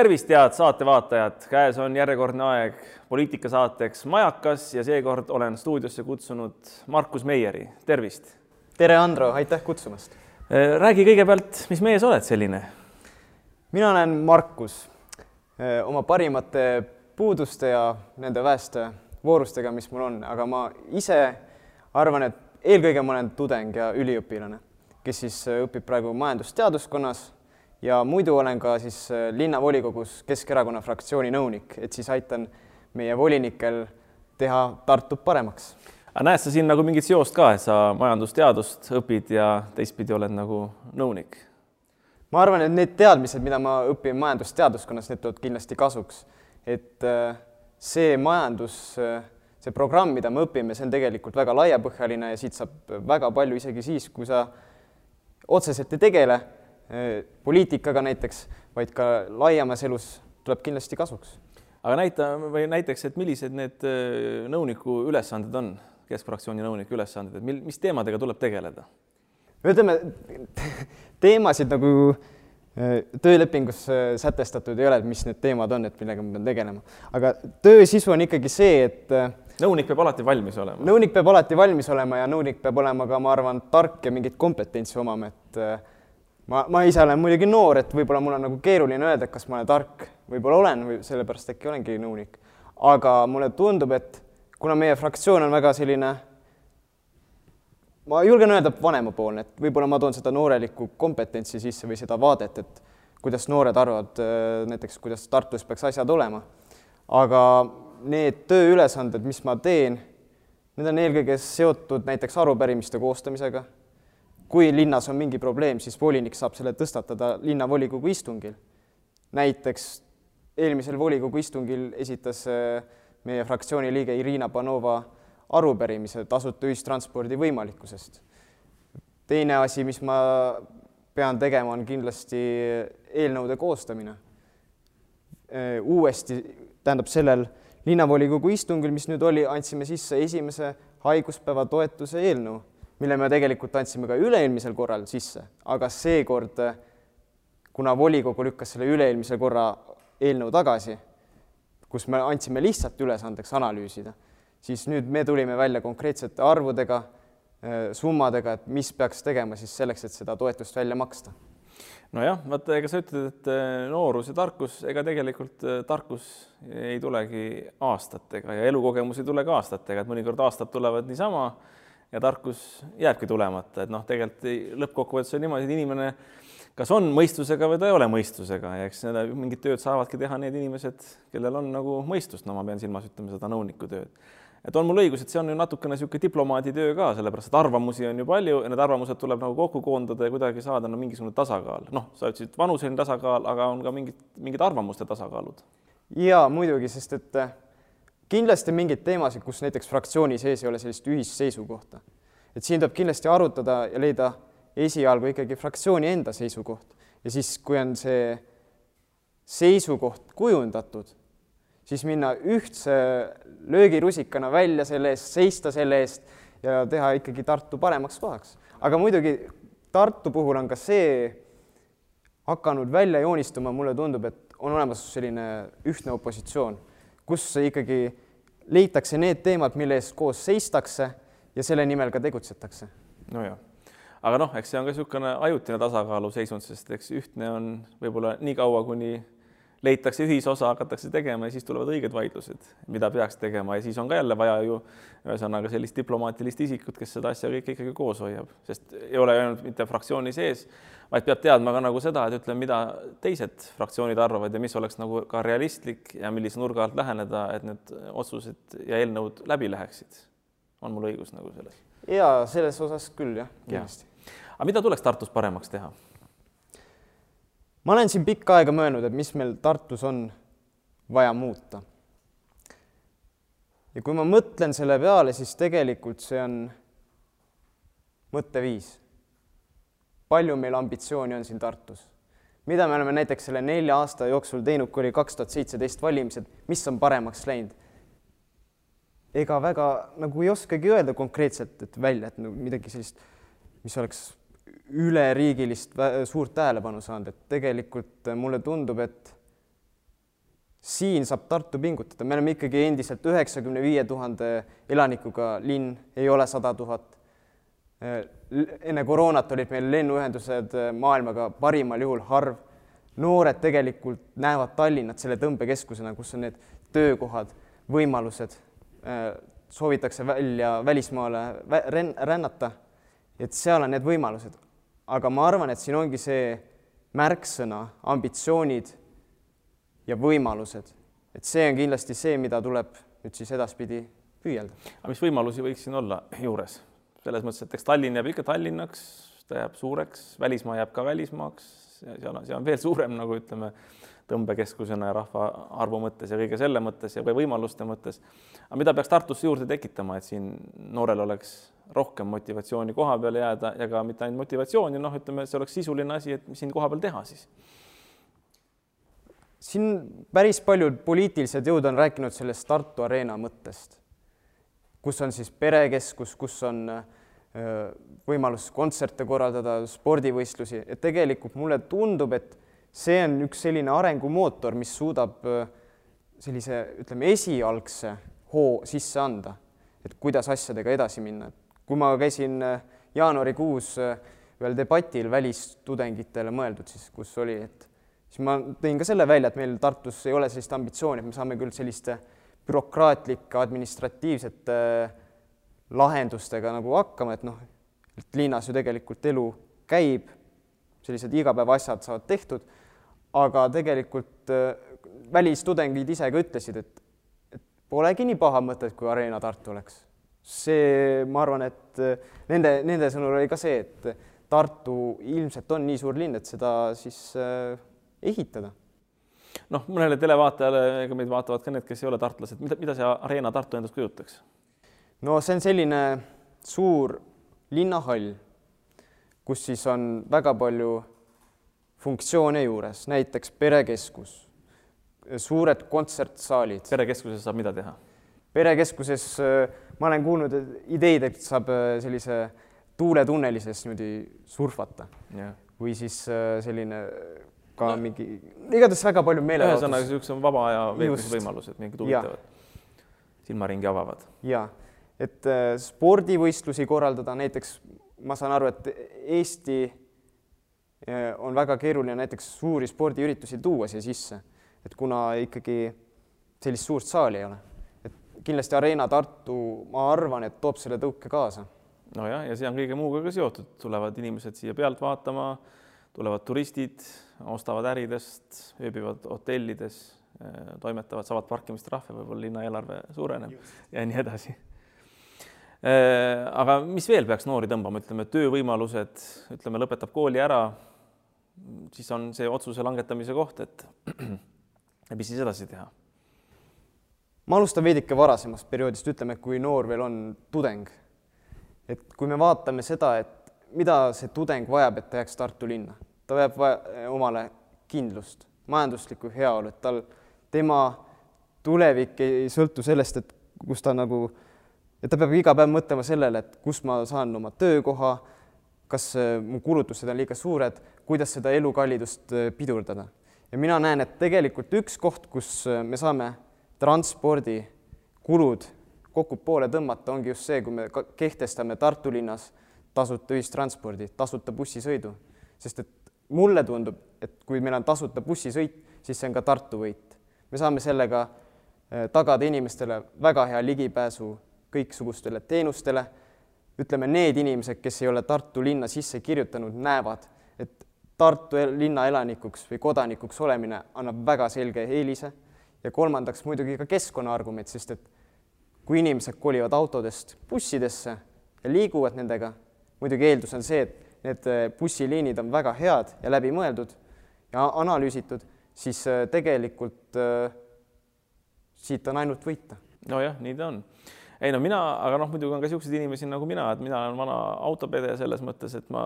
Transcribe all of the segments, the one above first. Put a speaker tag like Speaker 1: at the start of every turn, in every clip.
Speaker 1: tervist, head saatevaatajad, käes on järjekordne aeg poliitikasaateks Majakas ja seekord olen stuudiosse kutsunud Markus Meieri, tervist.
Speaker 2: tere, Andro, aitäh kutsumast.
Speaker 1: Äh, räägi kõigepealt, mis mees oled selline?
Speaker 2: mina olen Markus, äh, oma parimate puuduste ja nende väeste voorustega, mis mul on, aga ma ise arvan, et eelkõige ma olen tudeng ja üliõpilane, kes siis äh, õpib praegu majandusteaduskonnas ja muidu olen ka siis linnavolikogus Keskerakonna fraktsiooni nõunik, et siis aitan meie volinikel teha Tartut paremaks.
Speaker 1: aga näed sa siin nagu mingit seost ka, et sa majandusteadust õpid ja teistpidi oled nagu nõunik?
Speaker 2: ma arvan, et need teadmised, mida ma õpin majandusteaduskonnas, need tulevad kindlasti kasuks. et äh, see majandus, äh, see programm, mida me õpime, see on tegelikult väga laiapõhjaline ja siit saab väga palju isegi siis, kui sa otseselt ei tegele äh, poliitikaga näiteks, vaid ka laiemas elus tuleb kindlasti kasuks
Speaker 1: aga näita või näiteks, et millised need äh, nõuniku ülesanded on, keskfraktsiooni nõuniku ülesanded, et mil, mis teemadega tuleb tegeleda?
Speaker 2: ütleme, teemasid nagu äh, töölepingus äh, sätestatud ei ole, et mis need teemad on, et millega ma pean tegelema, aga töö sisu on ikkagi see, et
Speaker 1: nõunik peab alati valmis olema.
Speaker 2: nõunik peab alati valmis olema ja nõunik peab olema ka, ma arvan, tark ja mingit kompetentsi omama, et ma, ma ise olen muidugi noor, et võib-olla mul on nagu keeruline öelda, et kas ma olen tark, võib-olla olen või sellepärast äkki olengi nõunik. aga mulle tundub, et kuna meie fraktsioon on väga selline, ma julgen öelda, vanemapoolne, et võib-olla ma toon seda noorelikku kompetentsi sisse või seda vaadet, et kuidas noored arvavad näiteks, kuidas Tartus peaks asjad olema. aga need tööülesanded, mis ma teen, need on eelkõige seotud näiteks arupärimiste koostamisega kui linnas on mingi probleem, siis volinik saab selle tõstatada linnavolikogu istungil. näiteks eelmisel volikogu istungil esitas äh, meie fraktsiooni liige Irina Panova arupärimise tasuta ühistranspordi võimalikkusest. teine asi, mis ma pean tegema, on kindlasti eelnõude koostamine. Äh, uuesti, tähendab sellel linnavolikogu istungil, mis nüüd oli, andsime sisse esimese haiguspäeva toetuse eelnõu mille me tegelikult andsime ka üle-eelmisel korral sisse, aga seekord, kuna volikogu lükkas selle üle-eelmise korra eelnõu tagasi, kus me andsime lihtsalt ülesandeks analüüsida, siis nüüd me tulime välja konkreetsete arvudega, summadega, et mis peaks tegema siis selleks, et seda toetust välja maksta.
Speaker 1: Nojah, vaata, ega sa ütled, et eh, noorus ja tarkus, ega tegelikult eh, tarkus ei tulegi aastatega ja elukogemus ei tule ka aastatega, et mõnikord aastad tulevad niisama ja tarkus jääbki tulemata, et noh, tegelikult lõppkokkuvõttes on niimoodi, et inimene kas on mõistusega või ta ei ole mõistusega ja eks seda mingit tööd saavadki teha need inimesed, kellel on nagu mõistust, no ma pean silmas, ütleme seda nõuniku tööd. et on mul õigus, et see on ju natukene niisugune diplomaadi töö ka, sellepärast et arvamusi on ju palju ja need arvamused tuleb nagu kokku koondada ja kuidagi saada no mingisugune tasakaal. noh, sa ütlesid vanuseline tasakaal, aga on ka mingid, mingid arvamuste tasakaalud.
Speaker 2: jaa, muidugi, sest et kindlasti mingeid teemasid, kus näiteks fraktsiooni sees ei ole sellist ühist seisukohta. et siin tuleb kindlasti arutada ja leida esialgu ikkagi fraktsiooni enda seisukoht ja siis, kui on see seisukoht kujundatud, siis minna ühtse löögirusikana välja selle eest, seista selle eest ja teha ikkagi Tartu paremaks kohaks. aga muidugi Tartu puhul on ka see hakanud välja joonistuma, mulle tundub, et on olemas selline ühtne opositsioon kus ikkagi leitakse need teemad, mille eest koos seistakse ja selle nimel ka tegutsetakse.
Speaker 1: nojah, aga noh, eks see on ka niisugune ajutine tasakaaluseisund, sest eks ühtne on võib-olla nii kaua, kuni leitakse ühisosa, hakatakse tegema ja siis tulevad õiged vaidlused, mida peaks tegema ja siis on ka jälle vaja ju ühesõnaga sellist diplomaatilist isikut, kes seda asja kõike ikkagi koos hoiab, sest ei ole ainult mitte fraktsiooni sees, vaid peab teadma ka nagu seda, et ütleme, mida teised fraktsioonid arvavad ja mis oleks nagu ka realistlik ja millise nurga alt läheneda, et need otsused ja eelnõud läbi läheksid. on mul õigus nagu selles?
Speaker 2: ja selles osas küll jah, kindlasti
Speaker 1: ja.. aga mida tuleks Tartus paremaks teha?
Speaker 2: Ma olen siin pikka aega mõelnud, et mis meil Tartus on vaja muuta. ja kui ma mõtlen selle peale, siis tegelikult see on mõtteviis. palju meil ambitsiooni on siin Tartus? mida me oleme näiteks selle nelja aasta jooksul teinud, kui oli kaks tuhat seitseteist valimised, mis on paremaks läinud? ega väga nagu ei oskagi öelda konkreetselt, et välja, et midagi sellist, mis oleks üleriigilist suurt tähelepanu saanud, et tegelikult mulle tundub, et siin saab Tartu pingutada, me oleme ikkagi endiselt üheksakümne viie tuhande elanikuga linn, ei ole sada tuhat. enne koroonat olid meil lennuühendused maailmaga parimal juhul harv. noored tegelikult näevad Tallinnat selle tõmbekeskusena, kus on need töökohad, võimalused, soovitakse välja välismaale rännata, et seal on need võimalused. Aga ma arvan, et siin ongi see märksõna, ambitsioonid ja võimalused. et see on kindlasti see, mida tuleb nüüd siis edaspidi püüelda.
Speaker 1: aga mis võimalusi võiks siin olla juures? selles mõttes, et eks Tallinn jääb ikka Tallinnaks, ta jääb suureks, välismaa jääb ka välismaaks, seal on, see on veel suurem, nagu ütleme, tõmbekeskusena ja rahvaarvu mõttes ja kõige selle mõttes ja võimaluste mõttes. aga mida peaks Tartusse juurde tekitama, et siin noorel oleks rohkem motivatsiooni koha peale jääda ja ka mitte ainult motivatsiooni, noh, ütleme, see oleks sisuline asi, et mis siin kohapeal teha siis
Speaker 2: siin päris paljud poliitilised jõud on rääkinud sellest Tartu Arena mõttest, kus on siis perekeskus, kus on võimalus kontserte korraldada, spordivõistlusi, et tegelikult mulle tundub, et see on üks selline arengumootor, mis suudab sellise, ütleme, esialgse hoo sisse anda, et kuidas asjadega edasi minna. kui ma käisin jaanuarikuus ühel debatil välistudengitele mõeldud, siis kus oli, et siis ma tõin ka selle välja, et meil Tartus ei ole sellist ambitsiooni, et me saame küll selliste bürokraatlike, administratiivsete lahendustega nagu hakkama, et noh, et linnas ju tegelikult elu käib, sellised igapäevaasjad saavad tehtud, aga tegelikult äh, välistudengid ise ka ütlesid, et, et polegi nii paha mõtet, kui Arena Tartu oleks. see, ma arvan, et äh, nende, nende sõnul oli ka see, et Tartu ilmselt on nii suur linn, et seda siis äh, ehitada.
Speaker 1: noh, mõnele televaatajale, ega meid vaatavad ka need, kes ei ole tartlased, mida, mida see Arena Tartu endast kujutaks?
Speaker 2: no see on selline suur linnahall, kus siis on väga palju funktsioone juures, näiteks perekeskus, suured kontsertsaalid.
Speaker 1: perekeskuses saab mida teha?
Speaker 2: perekeskuses ma olen kuulnud ideid, et saab äh, sellise tuuletunneli sees niimoodi surfata ja. või siis äh, selline ka no. mingi, igatahes väga palju meelelahutus.
Speaker 1: ühesõnaga, niisugused vaba aja veetmise võimalused, mingid huvitavad, silmaringi avavad.
Speaker 2: ja, et äh, spordivõistlusi korraldada, näiteks ma saan aru, et Eesti äh, on väga keeruline näiteks suuri spordiüritusi tuua siia sisse, et kuna ikkagi sellist suurt saali ei ole. et kindlasti Arena Tartu, ma arvan, et toob selle tõuke kaasa.
Speaker 1: nojah, ja see on kõige muuga ka seotud, tulevad inimesed siia pealt vaatama, tulevad turistid ostavad äridest, ööbivad hotellides, eh, toimetavad, saavad parkimistrahve, võib-olla linna eelarve suureneb Just. ja nii edasi. Eh, aga mis veel peaks noori tõmbama, ütleme töövõimalused, ütleme, lõpetab kooli ära, siis on see otsuse langetamise koht, et mis siis edasi teha?
Speaker 2: ma alustan veidike varasemast perioodist, ütleme, kui noor veel on tudeng. et kui me vaatame seda, et mida see tudeng vajab, et ta jääks Tartu linna ta vajab vaja, omale kindlust, majanduslikku heaolu, et tal, tema tulevik ei sõltu sellest, et kus ta nagu, et ta peab iga päev mõtlema sellele, et kus ma saan oma töökoha, kas äh, mu kulutused on liiga suured, kuidas seda elukallidust äh, pidurdada. ja mina näen, et tegelikult üks koht, kus äh, me saame transpordikulud kokku poole tõmmata, ongi just see, kui me kehtestame Tartu linnas tasuta ühistranspordi, tasuta bussisõidu, sest et mulle tundub, et kui meil on tasuta bussisõit, siis see on ka Tartu võit. me saame sellega tagada inimestele väga hea ligipääsu kõiksugustele teenustele. Ütleme, need inimesed, kes ei ole Tartu linna sisse kirjutanud, näevad, et Tartu linna elanikuks või kodanikuks olemine annab väga selge eelise ja kolmandaks muidugi ka keskkonnaargument, sest et kui inimesed kolivad autodest bussidesse ja liiguvad nendega, muidugi eeldus on see, et need äh, bussiliinid on väga head ja läbimõeldud ja analüüsitud, siis äh, tegelikult äh, siit on ainult võita.
Speaker 1: nojah, nii ta on. Ei no mina, aga noh, muidugi on ka niisuguseid inimesi nagu mina, et mina olen vana autopede selles mõttes, et ma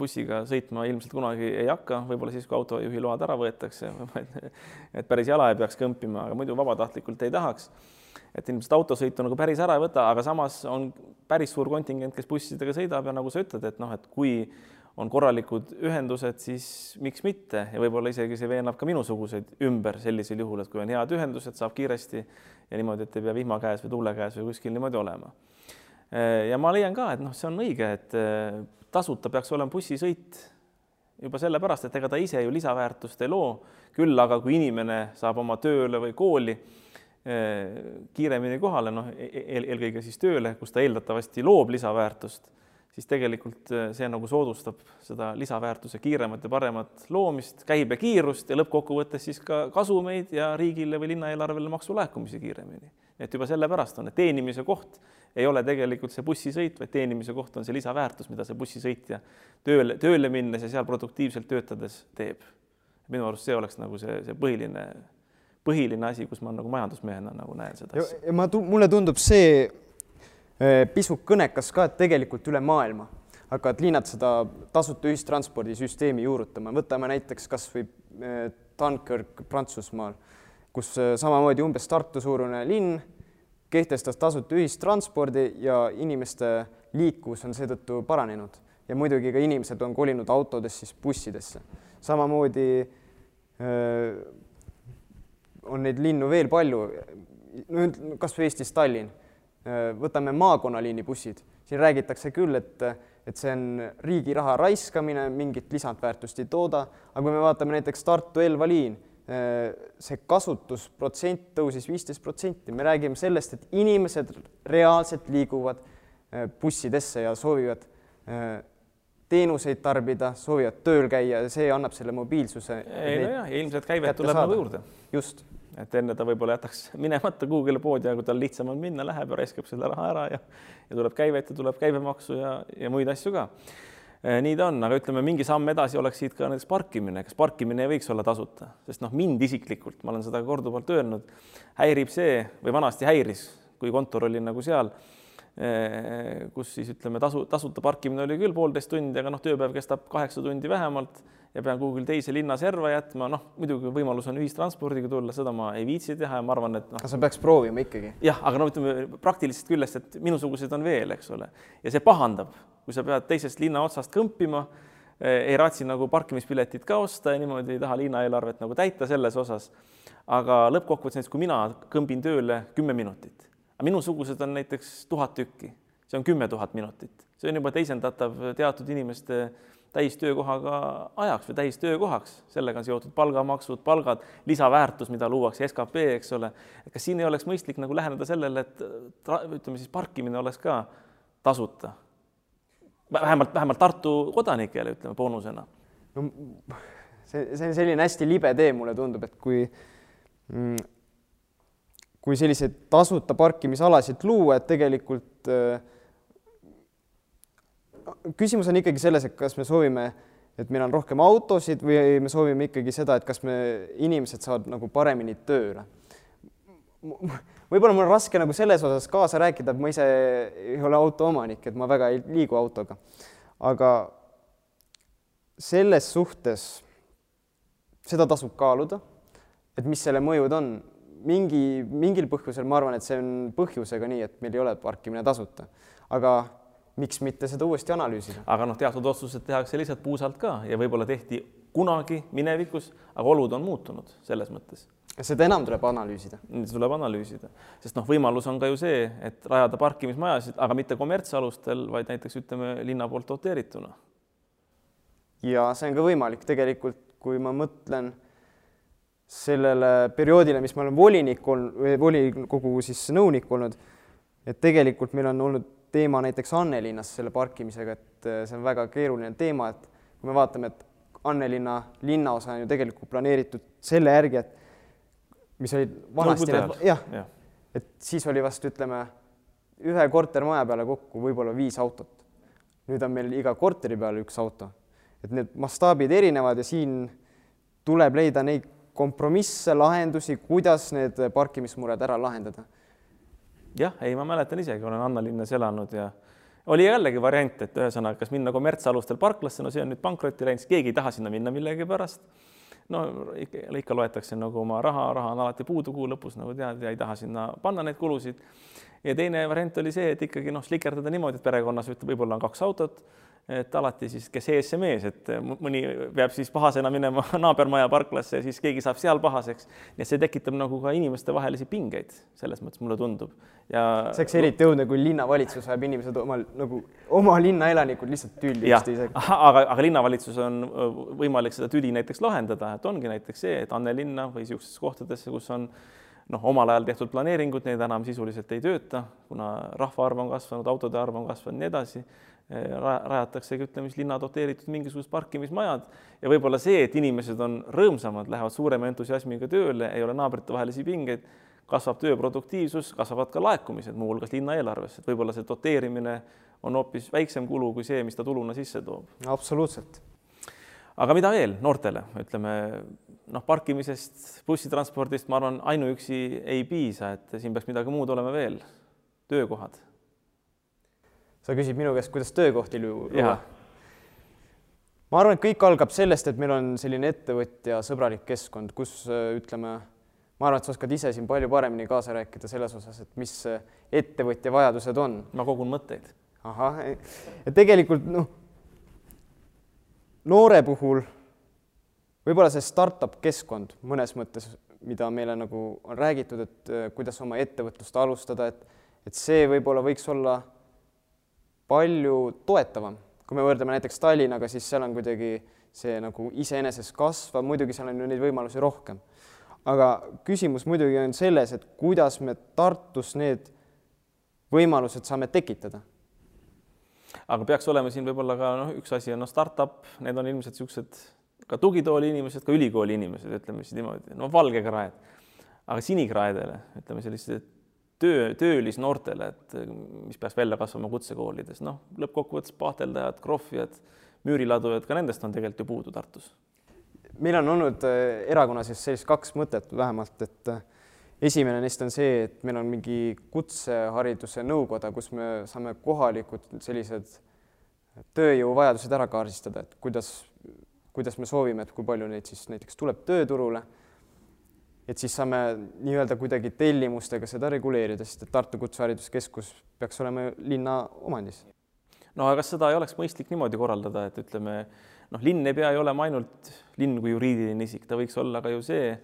Speaker 1: bussiga sõitma ilmselt kunagi ei hakka, võib-olla siis, kui autojuhi load ära võetakse, et päris jala ei peaks kõmpima, aga muidu vabatahtlikult ei tahaks. Et ilmselt autosõitu nagu päris ära ei võta, aga samas on päris suur kontingent, kes bussidega sõidab ja nagu sa ütled, et noh, et kui on korralikud ühendused, siis miks mitte ja võib-olla isegi see veenab ka minusuguseid ümber sellisel juhul, et kui on head ühendused, saab kiiresti ja niimoodi, et ei pea vihma käes või tuule käes või kuskil niimoodi olema. ja ma leian ka, et noh, see on õige, et eh, tasuta peaks olema bussisõit juba sellepärast, et ega ta ise ju lisaväärtust ei loo, küll aga kui inimene saab oma tööle või kooli eh, kiiremini kohale, noh eel, eelkõige siis tööle, kus ta eeldatavasti loob lisaväärtust siis tegelikult äh, see nagu soodustab seda lisaväärtuse kiiremat ja paremat loomist, käibekiirust ja lõppkokkuvõttes siis ka kasumeid ja riigile või linnaeelarvele maksulaekumisi kiiremini. et juba sellepärast on, et teenimise koht ei ole tegelikult see bussisõit, vaid teenimise koht on see lisaväärtus, mida see bussisõitja tööle, tööle minnes ja seal produktiivselt töötades teeb. minu arust see oleks nagu see, see põhiline, põhiline asi, kus ma nagu majandusmehena nagu näen seda asja.
Speaker 2: ja ma, mulle tundub see pisut kõnekas ka, et tegelikult üle maailma hakkavad linnad seda tasuta ühistranspordisüsteemi juurutama, võtame näiteks kas või äh, Dunkirk Prantsusmaal, kus äh, samamoodi umbes Tartu suurune linn kehtestas tasuta ühistranspordi ja inimeste liikuvus on seetõttu paranenud. Ja muidugi ka inimesed on kolinud autodest siis bussidesse. samamoodi öö, on neid linnu veel palju, kas või Eestis Tallinn. Äh, võtame maakonnaliini bussid, siin räägitakse küll, et, et see on riigi raha raiskamine, mingit lisandväärtust ei tooda, aga kui me vaatame näiteks Tartu-Elva liin, äh, see kasutusprotsent tõusis viisteist protsenti, me räägime sellest, et inimesed reaalselt liiguvad äh, bussidesse ja soovivad teenuseid tarbida, soovivad tööl käia ja see annab selle mobiilsuse.
Speaker 1: ei nojah, ilmselt käivet tuleb nagu juurde.
Speaker 2: just
Speaker 1: et enne ta võib-olla jätaks minemata Google'i poodi, aga kui tal lihtsam on minna, läheb ja raiskab selle raha ära ja ja tuleb käivet ja tuleb käibemaksu ja, ja muid asju ka. Eh, nii ta on, aga ütleme, mingi samm edasi oleks siit ka näiteks parkimine, kas parkimine ei võiks olla tasuta, sest noh, mind isiklikult, ma olen seda korduvalt öelnud, häirib see või vanasti häiris, kui kontor oli nagu seal kus siis ütleme, tasu, tasuta parkimine oli küll poolteist tundi, aga noh, tööpäev kestab kaheksa tundi vähemalt ja pean kuhugi teise linna serva jätma, noh muidugi võimalus on ühistranspordiga tulla, seda ma ei viitsi teha ja ma arvan, et noh.
Speaker 2: aga sa peaks proovima ikkagi.
Speaker 1: jah, aga no ütleme praktilisest küljest, et minusuguseid on veel, eks ole, ja see pahandab, kui sa pead teisest linna otsast kõmpima, ei raatsi nagu parkimispiletit ka osta ja niimoodi ei taha linnaeelarvet nagu täita selles osas. aga lõppkokkuvõttes näiteks, kui mina kõmbin tööle kümme minutit, aga minusugused on näiteks tuhat tükki, see on kümme tuhat minutit, see on juba teisendatav teatud inimeste täistöökohaga ajaks või täistöökohaks, sellega on seotud palgamaksud, palgad, lisaväärtus, mida luuakse, skp, eks ole. kas siin ei oleks mõistlik nagu läheneda sellele, et ütleme siis parkimine oleks ka tasuta? vähemalt, vähemalt Tartu kodanikele, ütleme boonusena.
Speaker 2: no see, see on selline hästi libe tee, mulle tundub, et kui mm, kui selliseid tasuta parkimisalasid luua, et tegelikult äh, küsimus on ikkagi selles, et kas me soovime, et meil on rohkem autosid või me soovime ikkagi seda, et kas me, inimesed saavad nagu paremini tööle. võib-olla mul on raske nagu selles osas kaasa rääkida, et ma ise ei ole autoomanik, et ma väga ei liigu autoga. aga selles suhtes seda tasub kaaluda, et mis selle mõjud on. Mingi, mingil põhjusel ma arvan, et see on põhjusega nii, et meil ei ole parkimine tasuta. aga miks mitte seda uuesti analüüsida.
Speaker 1: aga noh, teatud otsused tehakse lihtsalt puusalt ka ja võib-olla tehti kunagi minevikus, aga olud on muutunud selles mõttes.
Speaker 2: seda enam tuleb analüüsida.
Speaker 1: tuleb analüüsida, sest noh, võimalus on ka ju see, et rajada parkimismajasid, aga mitte kommertsalustel, vaid näiteks ütleme linna poolt doteerituna.
Speaker 2: ja see on ka võimalik tegelikult, kui ma mõtlen sellele perioodile, mis ma olen volinik olnud volikogu siis nõunik olnud, et tegelikult meil on olnud teema näiteks Annelinnas selle parkimisega, et äh, see on väga keeruline teema, et kui me vaatame, et Annelinna linnaosa on ju tegelikult planeeritud selle järgi, et mis olid vanasti no,, jah ja., et siis oli vast ütleme ühe kortermaja peale kokku võib-olla viis autot. nüüd on meil iga korteri peale üks auto, et need mastaabid erinevad ja siin tuleb leida neid kompromisse, lahendusi, kuidas need parkimismured ära lahendada
Speaker 1: jah, ei, ma mäletan isegi, olen Annalinnas elanud ja oli jällegi variant, et ühesõnaga, kas minna kommertsalustel parklasse, no see on nüüd pankrotti läinud, siis keegi ei taha sinna minna millegipärast. no ikka, ikka loetakse nagu oma raha, raha on alati puudu kuu lõpus, nagu tead, ja ei taha sinna panna neid kulusid. ja teine variant oli see, et ikkagi noh, slikerdada niimoodi, et perekonnas võib-olla on kaks autot et alati siis, kes ees, see mees, et mõni peab siis pahasena minema naabermaja parklasse ja siis keegi saab seal pahaseks. nii et see tekitab nagu ka inimestevahelisi pingeid, selles mõttes mulle tundub.
Speaker 2: ja see oleks eriti õudne, kui linnavalitsus ajab inimesed omal nagu oma linna elanikud lihtsalt tülli üksteisega.
Speaker 1: aga, aga linnavalitsus on võimalik seda tüli näiteks lahendada, et ongi näiteks see, et Anne linna või niisugusesse kohtadesse, kus on noh, omal ajal tehtud planeeringud, need enam sisuliselt ei tööta, kuna rahvaarv on kasvanud, autode arv on kasvanud, nii edasi rajataksegi, ütleme siis linna doteeritud mingisugused parkimismajad. Ja võib-olla see, et inimesed on rõõmsamad, lähevad suurema entusiasmiga tööle, ei ole naabritevahelisi pingeid, kasvab töö produktiivsus, kasvavad ka laekumised, muuhulgas linna eelarvesse, et võib-olla see doteerimine on hoopis väiksem kulu kui see, mis ta tuluna sisse toob.
Speaker 2: absoluutselt.
Speaker 1: aga mida veel noortele, ütleme noh, parkimisest, bussitranspordist, ma arvan, ainuüksi ei piisa, et siin peaks midagi muud olema veel, töökohad
Speaker 2: sa küsid minu käest, kuidas töökohti luua. ma arvan, et kõik algab sellest, et meil on selline ettevõtja sõbralik keskkond, kus ütleme, ma arvan, et sa oskad ise siin palju paremini kaasa rääkida selles osas, et mis ettevõtja vajadused on.
Speaker 1: ma kogun mõtteid.
Speaker 2: ahah, ja tegelikult noh, noore puhul võib-olla see startup keskkond mõnes mõttes, mida meile nagu on räägitud, et kuidas oma ettevõtlust alustada, et, et see võib-olla võiks olla palju toetavam. kui me võrdleme näiteks Tallinnaga, siis seal on kuidagi see nagu iseenesest kasvav, muidugi seal on ju neid võimalusi rohkem. aga küsimus muidugi on selles, et kuidas me Tartus need võimalused saame tekitada.
Speaker 1: aga peaks olema siin võib-olla ka noh, üks asi on noh, startup, need on ilmselt niisugused ka tugitooli inimesed, ka ülikooli inimesed, ütleme siis niimoodi, no valgekraed, aga sinikraedele, ütleme sellised töö, töölisnoortele, et mis peaks välja kasvama kutsekoolides, noh, lõppkokkuvõttes pahteldajad, krohvijad, müüriladujad, ka nendest on tegelikult ju puudu Tartus.
Speaker 2: meil on olnud äh, erakonnas just sellist kaks mõtet vähemalt, et äh, esimene neist on see, et meil on mingi kutsehariduse nõukoda, kus me saame kohalikud sellised tööjõuvajadused ära kaardistada, et kuidas, kuidas me soovime, et kui palju neid siis näiteks tuleb tööturule et siis saame nii-öelda kuidagi tellimustega seda reguleerida, sest et Tartu Kutsehariduskeskus peaks olema linna omandis.
Speaker 1: no aga kas seda ei oleks mõistlik niimoodi korraldada, et ütleme noh, linn ei pea ju olema ainult linn kui juriidiline isik, ta võiks olla ka ju see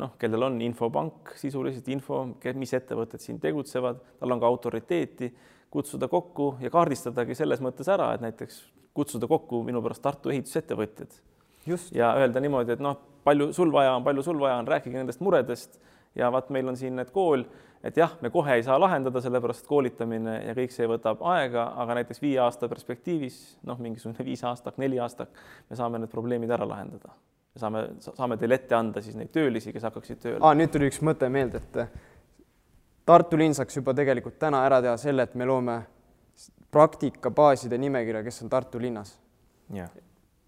Speaker 1: noh, kellel on infopank, sisuliselt info, mis ettevõtted siin tegutsevad, tal on ka autoriteeti, kutsuda kokku ja kaardistadagi selles mõttes ära, et näiteks kutsuda kokku minu pärast Tartu ehitusettevõtjad. Ja öelda niimoodi, et noh, palju sul vaja on, palju sul vaja on, rääkige nendest muredest ja vaat meil on siin need kool, et jah, me kohe ei saa lahendada, sellepärast koolitamine ja kõik see võtab aega, aga näiteks viie aasta perspektiivis, noh, mingisugune viis aastat, neli aastat, me saame need probleemid ära lahendada. me saame, saame teile ette anda siis neid töölisi, kes hakkaksid tööle
Speaker 2: ah,. nüüd tuli üks mõte meelde, et Tartu linn saaks juba tegelikult täna ära teha selle, et me loome praktikabaaside nimekirja, kes on Tartu linnas.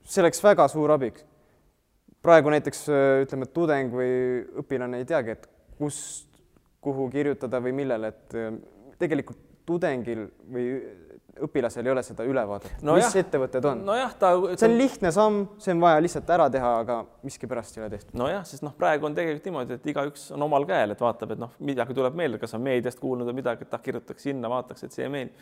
Speaker 2: See oleks väga suur abiks praegu näiteks ütleme, tudeng või õpilane ei teagi, et kust, kuhu kirjutada või millele, et tegelikult tudengil või õpilasel ei ole seda ülevaadet no, mis jah. ettevõtted on.
Speaker 1: nojah, ta ütlem...
Speaker 2: see on lihtne samm, see on vaja lihtsalt ära teha, aga miskipärast ei ole tehtud.
Speaker 1: nojah, sest noh, praegu on tegelikult niimoodi, et igaüks on omal käel, et vaatab, et noh, midagi tuleb meelde, kas on meediast kuulnud või midagi, et ah, kirjutaks sinna, vaataks, et see meeldib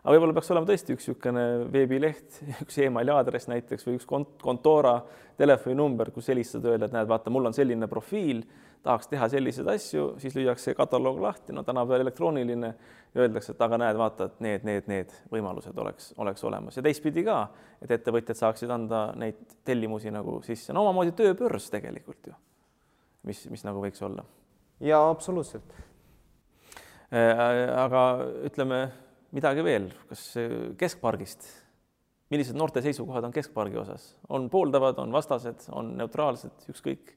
Speaker 1: aga võib-olla peaks olema tõesti üks niisugune veebileht, üks emaili aadress näiteks või üks kont-, kontoora telefoninumber, kus helistada, öelda, et näed, vaata, mul on selline profiil, tahaks teha selliseid asju, siis lüüakse kataloog lahti, no tänapäeval elektrooniline ja öeldakse, et aga näed, vaata, et need, need, need võimalused oleks, oleks olemas ja teistpidi ka, et ettevõtjad saaksid anda neid tellimusi nagu sisse, no omamoodi tööbörs tegelikult ju, mis, mis nagu võiks olla.
Speaker 2: ja absoluutselt.
Speaker 1: Äh, aga ütleme midagi veel, kas keskpargist, millised noorte seisukohad on keskpargi osas, on pooldavad, on vastased, on neutraalsed, ükskõik?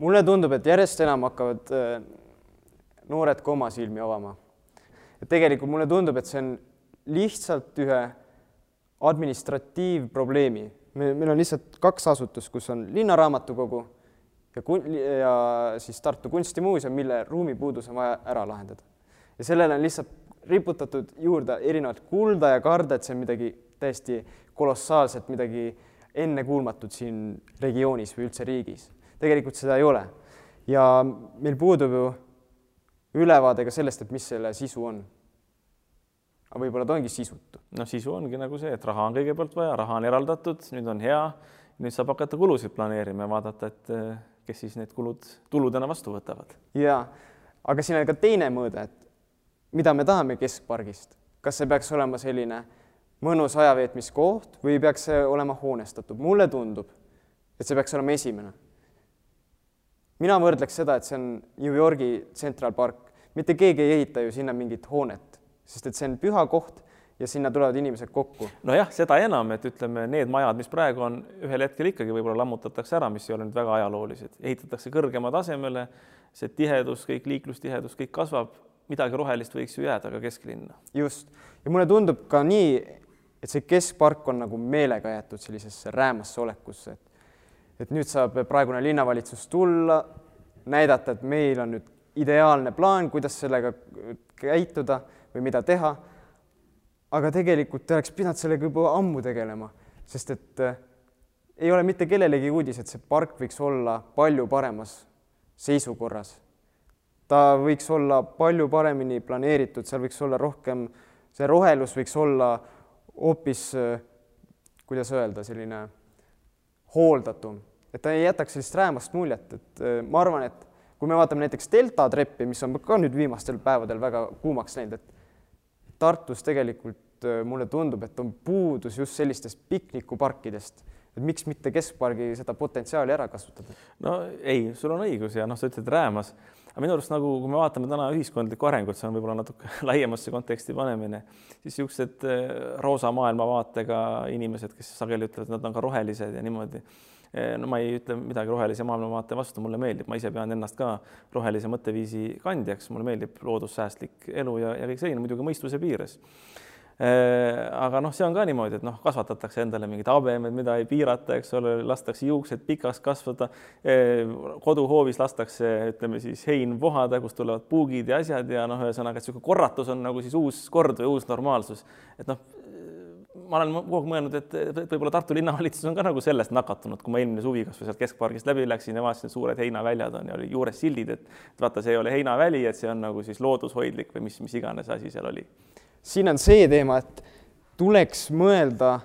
Speaker 2: mulle tundub, et järjest enam hakkavad äh, noored ka oma silmi avama. et tegelikult mulle tundub, et see on lihtsalt ühe administratiivprobleemi, meil on lihtsalt kaks asutust, kus on linnaraamatukogu ja ja siis Tartu Kunstimuuseum, mille ruumipuudus on vaja ära lahendada. ja sellele on lihtsalt riputatud juurde erinevat kulda ja karda, et see on midagi täiesti kolossaalset, midagi ennekuulmatut siin regioonis või üldse riigis. tegelikult seda ei ole. ja meil puudub ju ülevaade ka sellest, et mis selle sisu on. aga võib-olla ta ongi sisutu.
Speaker 1: noh, sisu ongi nagu see, et raha on kõigepealt vaja, raha on eraldatud, nüüd on hea, nüüd saab hakata kulusid planeerima ja vaadata, et eh, kes siis need kulud tuludena vastu võtavad.
Speaker 2: ja, aga siin on ka teine mõõde, et mida me tahame keskpargist, kas see peaks olema selline mõnus ajaveetmiskoht või peaks see olema hoonestatud, mulle tundub, et see peaks olema esimene. mina võrdleks seda, et see on New Yorgi Central Park, mitte keegi ei ehita ju sinna mingit hoonet, sest et see on püha koht ja sinna tulevad inimesed kokku.
Speaker 1: nojah, seda enam, et ütleme, need majad, mis praegu on, ühel hetkel ikkagi võib-olla lammutatakse ära, mis ei ole nüüd väga ajaloolised, ehitatakse kõrgema tasemele, see tihedus, kõik liiklustihedus, kõik kasvab, midagi rohelist võiks ju jääda ka kesklinna.
Speaker 2: just, ja mulle tundub ka nii, et see keskpark on nagu meelega jäetud sellisesse räämasse olekusse, et et nüüd saab praegune linnavalitsus tulla, näidata, et meil on nüüd ideaalne plaan, kuidas sellega käituda või mida teha. aga tegelikult te oleks pidanud sellega juba ammu tegelema, sest et äh, ei ole mitte kellelegi uudis, et see park võiks olla palju paremas seisukorras. Ta võiks olla palju paremini planeeritud, seal võiks olla rohkem, see rohelus võiks olla hoopis, kuidas öelda, selline hooldatum, et ta ei jätaks sellist räämast muljet, et äh, ma arvan, et kui me vaatame näiteks delta treppi, mis on ka nüüd viimastel päevadel väga kuumaks läinud, et Tartus tegelikult äh, mulle tundub, et on puudus just sellistest piknikuparkidest, et miks mitte keskpargi seda potentsiaali ära kasutada?
Speaker 1: no ei, sul on õigus ja noh, sa ütled räämas, aga minu arust nagu, kui me vaatame täna ühiskondlikku arengut, see on võib-olla natuke laiemasse konteksti panemine, siis niisugused äh, roosa maailmavaatega inimesed, kes sageli ütlevad, nad on ka rohelised ja niimoodi Eh, no ma ei ütle midagi rohelise maailmavaate vastu, mulle meeldib, ma ise pean ennast ka rohelise mõtteviisi kandjaks, mulle meeldib loodussäästlik elu ja, ja kõik selline muidugi mõistuse piires aga noh, see on ka niimoodi, et noh, kasvatatakse endale mingid habemed, mida ei piirata, eks ole, lastakse juuksed pikaks kasvada. Eh, koduhoovis lastakse, ütleme siis hein vohada, kust tulevad puugid ja asjad ja noh, ühesõnaga, et niisugune korratus on nagu siis uus kord või uus normaalsus. et noh, ma olen kogu aeg mõelnud, et võib-olla Tartu linnavalitsus on ka nagu sellest nakatunud, kui ma eelmine suvi kasvõi sealt keskpargist läbi läksin ja vaatasin, et suured heinaväljad on ja oli juures sildid, et vaata, see ei ole heinaväli, et see on nagu siis loodushoidlik või mis, mis iganes asi seal oli.
Speaker 2: Siin on see teema, et tuleks mõelda,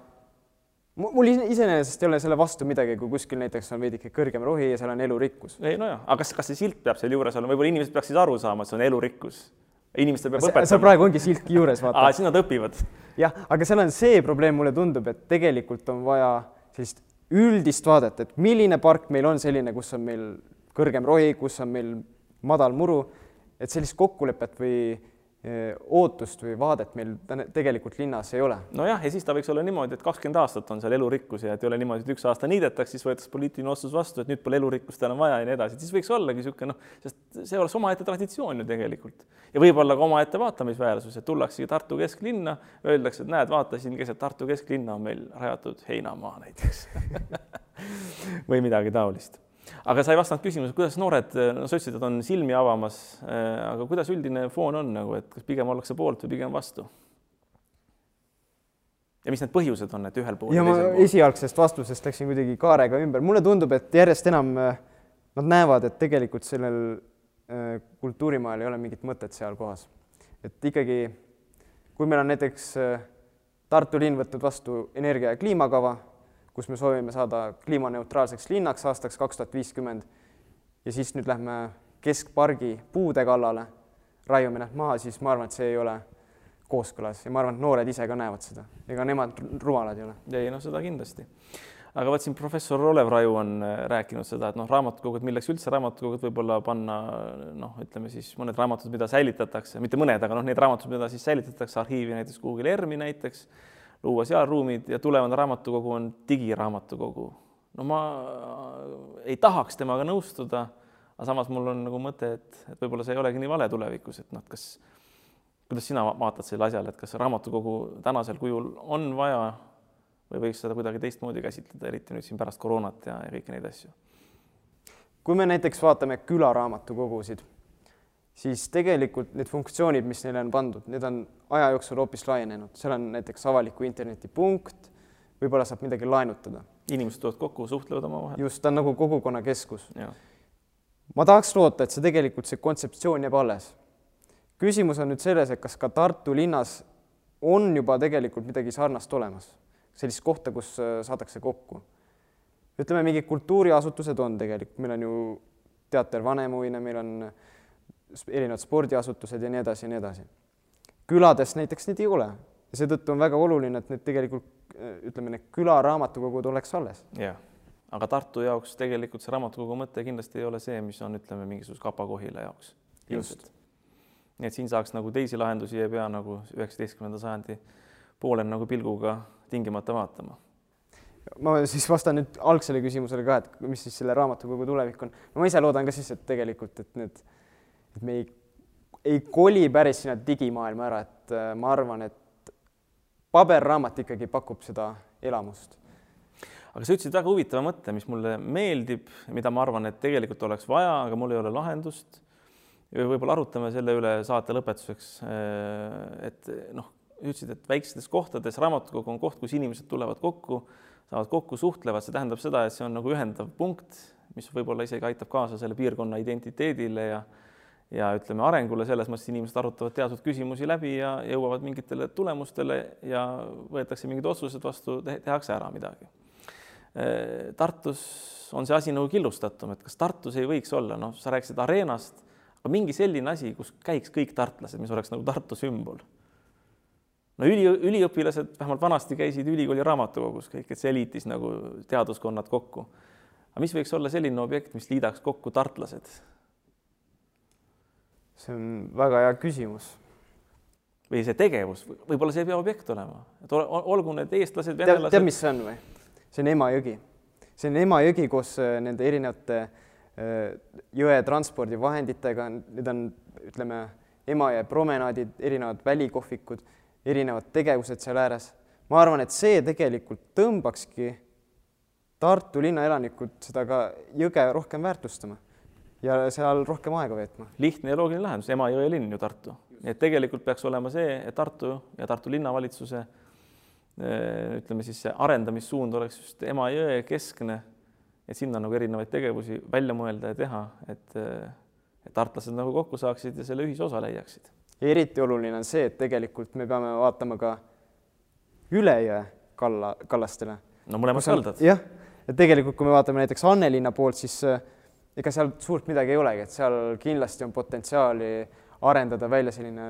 Speaker 2: mul iseenesest ei ole selle vastu midagi, kui kuskil näiteks on veidike kõrgem rohi ja seal on elurikkus.
Speaker 1: ei nojah, aga kas, kas see silt peab seal juures olema, võib-olla inimesed peaksid aru saama, et see on elurikkus inimestel peab õpetama.
Speaker 2: seal praegu ongi siltki juures,
Speaker 1: vaata. siis nad õpivad.
Speaker 2: jah, aga seal on see probleem, mulle tundub, et tegelikult on vaja sellist üldist vaadet, et milline park meil on selline, kus on meil kõrgem rohi, kus on meil madal muru, et sellist kokkulepet või ootust või vaadet meil tegelikult linnas ei ole.
Speaker 1: nojah, ja siis ta võiks olla niimoodi, et kakskümmend aastat on seal elurikkus ja et ei ole niimoodi, et üks aasta niidetakse, siis võetakse poliitiline otsus vastu, et nüüd pole elurikkust enam vaja ja nii edasi, siis võiks ollagi niisugune noh, sest see oleks omaette traditsioon ju tegelikult. Ja võib-olla ka omaette vaatamisväärsus, et tullaksegi Tartu kesklinna, öeldakse, et näed, vaata siin keset Tartu kesklinna on meil rajatud heinamaa näiteks või midagi taolist aga sa ei vastanud küsimusele, kuidas noored, no et on silmi avamas, äh, aga kuidas üldine foon on nagu, et kas pigem ollakse poolt või pigem vastu? ja mis need põhjused on, et ühel pool
Speaker 2: ja ma pool? esialgsest vastusest läksin kuidagi kaarega ümber, mulle tundub, et järjest enam äh, nad näevad, et tegelikult sellel äh, kultuurimaal ei ole mingit mõtet seal kohas. et ikkagi, kui meil on näiteks Tartu linn võtnud vastu energia ja kliimakava kus me soovime saada kliimaneutraalseks linnaks aastaks kaks tuhat viiskümmend ja siis nüüd lähme keskpargi puude kallale, raiume need maha, siis ma arvan, et see ei ole kooskõlas ja ma arvan, et noored ise ka näevad seda, ega nemad rumalad ei ole.
Speaker 1: ei no seda kindlasti. aga vot siin professor Olev Raju on äh, rääkinud seda, et noh, raamatukogud, milleks üldse raamatukogud võib-olla panna noh, ütleme siis mõned raamatud, mida säilitatakse, mitte mõned, aga noh, need raamatud, mida siis säilitatakse arhiivi näiteks kuhugile ERM-i näiteks luua seal ruumid ja tulevane raamatukogu on digiraamatukogu. no ma ei tahaks temaga nõustuda, aga samas mul on nagu mõte, et, et võib-olla see ei olegi nii vale tulevikus, et noh, kas, kuidas sina vaatad sellele asjale, et kas raamatukogu tänasel kujul on vaja või võiks seda kuidagi teistmoodi käsitleda, eriti nüüd siin pärast koroonat ja, ja kõiki neid asju?
Speaker 2: kui me näiteks vaatame külaraamatukogusid siis tegelikult need funktsioonid, mis neile on pandud, need on aja jooksul hoopis laienenud, seal on näiteks avaliku interneti punkt, võib-olla saab midagi laenutada.
Speaker 1: inimesed tulevad kokku, suhtlevad omavahel.
Speaker 2: just, ta on nagu kogukonnakeskus. ma tahaks loota, et see tegelikult, see kontseptsioon jääb alles. küsimus on nüüd selles, et kas ka Tartu linnas on juba tegelikult midagi sarnast olemas, sellist kohta, kus äh, saadakse kokku. ütleme, mingid kultuuriasutused on tegelikult, meil on ju teater Vanemuine, meil on erinevad spordiasutused ja nii edasi ja nii edasi. külades näiteks neid ei ole ja seetõttu on väga oluline, et need tegelikult ütleme, need külaraamatukogud oleks alles.
Speaker 1: jah, aga Tartu jaoks tegelikult see raamatukogu mõte kindlasti ei ole see, mis on, ütleme, mingisuguse Kapa-Kohila jaoks.
Speaker 2: just.
Speaker 1: nii et siin saaks nagu teisi lahendusi ei pea nagu üheksateistkümnenda sajandi poole nagu pilguga tingimata vaatama
Speaker 2: ma siis vastan nüüd algsele küsimusele ka, et mis siis selle raamatukogu tulevik on. no ma ise loodan ka siis, et tegelikult, et need, et me ei, ei koli päris sinna digimaailma ära, et äh, ma arvan, et paberraamat ikkagi pakub seda elamust.
Speaker 1: aga sa ütlesid väga huvitava mõtte, mis mulle meeldib, mida ma arvan, et tegelikult oleks vaja, aga mul ei ole lahendust. võib-olla arutame selle üle saate lõpetuseks. et noh, ütlesid, et väikestes kohtades raamatukogu on koht, kus inimesed tulevad kokku, saavad kokku, suhtlevad, see tähendab seda, et see on nagu ühendav punkt, mis võib-olla isegi aitab kaasa selle piirkonna identiteedile ja ja ütleme arengule selles mõttes, inimesed arutavad teatud küsimusi läbi ja jõuavad mingitele tulemustele ja võetakse mingid otsused vastu, tehakse ära midagi. Tartus on see asi nagu killustatum, et kas Tartus ei võiks olla, noh, sa rääkisid areenast, aga mingi selline asi, kus käiks kõik tartlased, mis oleks nagu Tartu sümbol. no üli, üliõpilased vähemalt vanasti käisid ülikooli raamatukogus kõik, et see liitis nagu teaduskonnad kokku. aga mis võiks olla selline objekt, mis liidaks kokku tartlased
Speaker 2: see on väga hea küsimus.
Speaker 1: või see tegevus, võib-olla see ei pea objekt olema, et olgu need eestlased,
Speaker 2: venelased. tead, mis see on või? see on Emajõgi. see on Emajõgi koos äh, nende erinevate äh, jõe transpordivahenditega, need on, ütleme, Emajõe promenaadid, erinevad välikohvikud, erinevad tegevused seal ääres. ma arvan, et see tegelikult tõmbakski Tartu linna elanikud seda ka jõge rohkem väärtustama ja seal rohkem aega veetma.
Speaker 1: lihtne ja loogiline lahendus, Emajõe linn ju Tartu, et tegelikult peaks olema see, et Tartu ja Tartu linnavalitsuse eh, ütleme siis see arendamissuund oleks just Emajõe keskne, et sinna nagu erinevaid tegevusi välja mõelda ja teha, et, eh, et tartlased nagu kokku saaksid ja selle ühisosa leiaksid.
Speaker 2: eriti oluline on see, et tegelikult me peame vaatama ka üle jõe kalla, kallastele.
Speaker 1: no mõlemad kaldad.
Speaker 2: jah, et tegelikult, kui me vaatame näiteks Annelinna poolt, siis äh, ega seal suurt midagi ei olegi, et seal kindlasti on potentsiaali arendada välja selline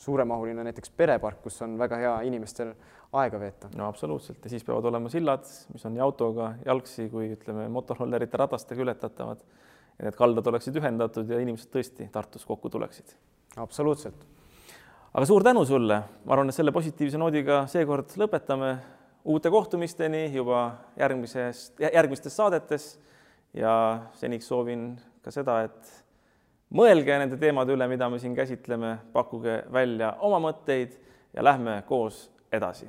Speaker 2: suuremahuline näiteks perepark, kus on väga hea inimestel aega veeta.
Speaker 1: no absoluutselt ja siis peavad olema sillad, mis on nii autoga, jalgsi kui ütleme, motorollerite ratastega ületatavad. ja need kaldad oleksid ühendatud ja inimesed tõesti Tartus kokku tuleksid.
Speaker 2: absoluutselt.
Speaker 1: aga suur tänu sulle, ma arvan, et selle positiivse noodiga seekord lõpetame. uute kohtumisteni juba järgmises, järgmistes saadetes ja seniks soovin ka seda, et mõelge nende teemade üle, mida me siin käsitleme, pakkuge välja oma mõtteid ja lähme koos edasi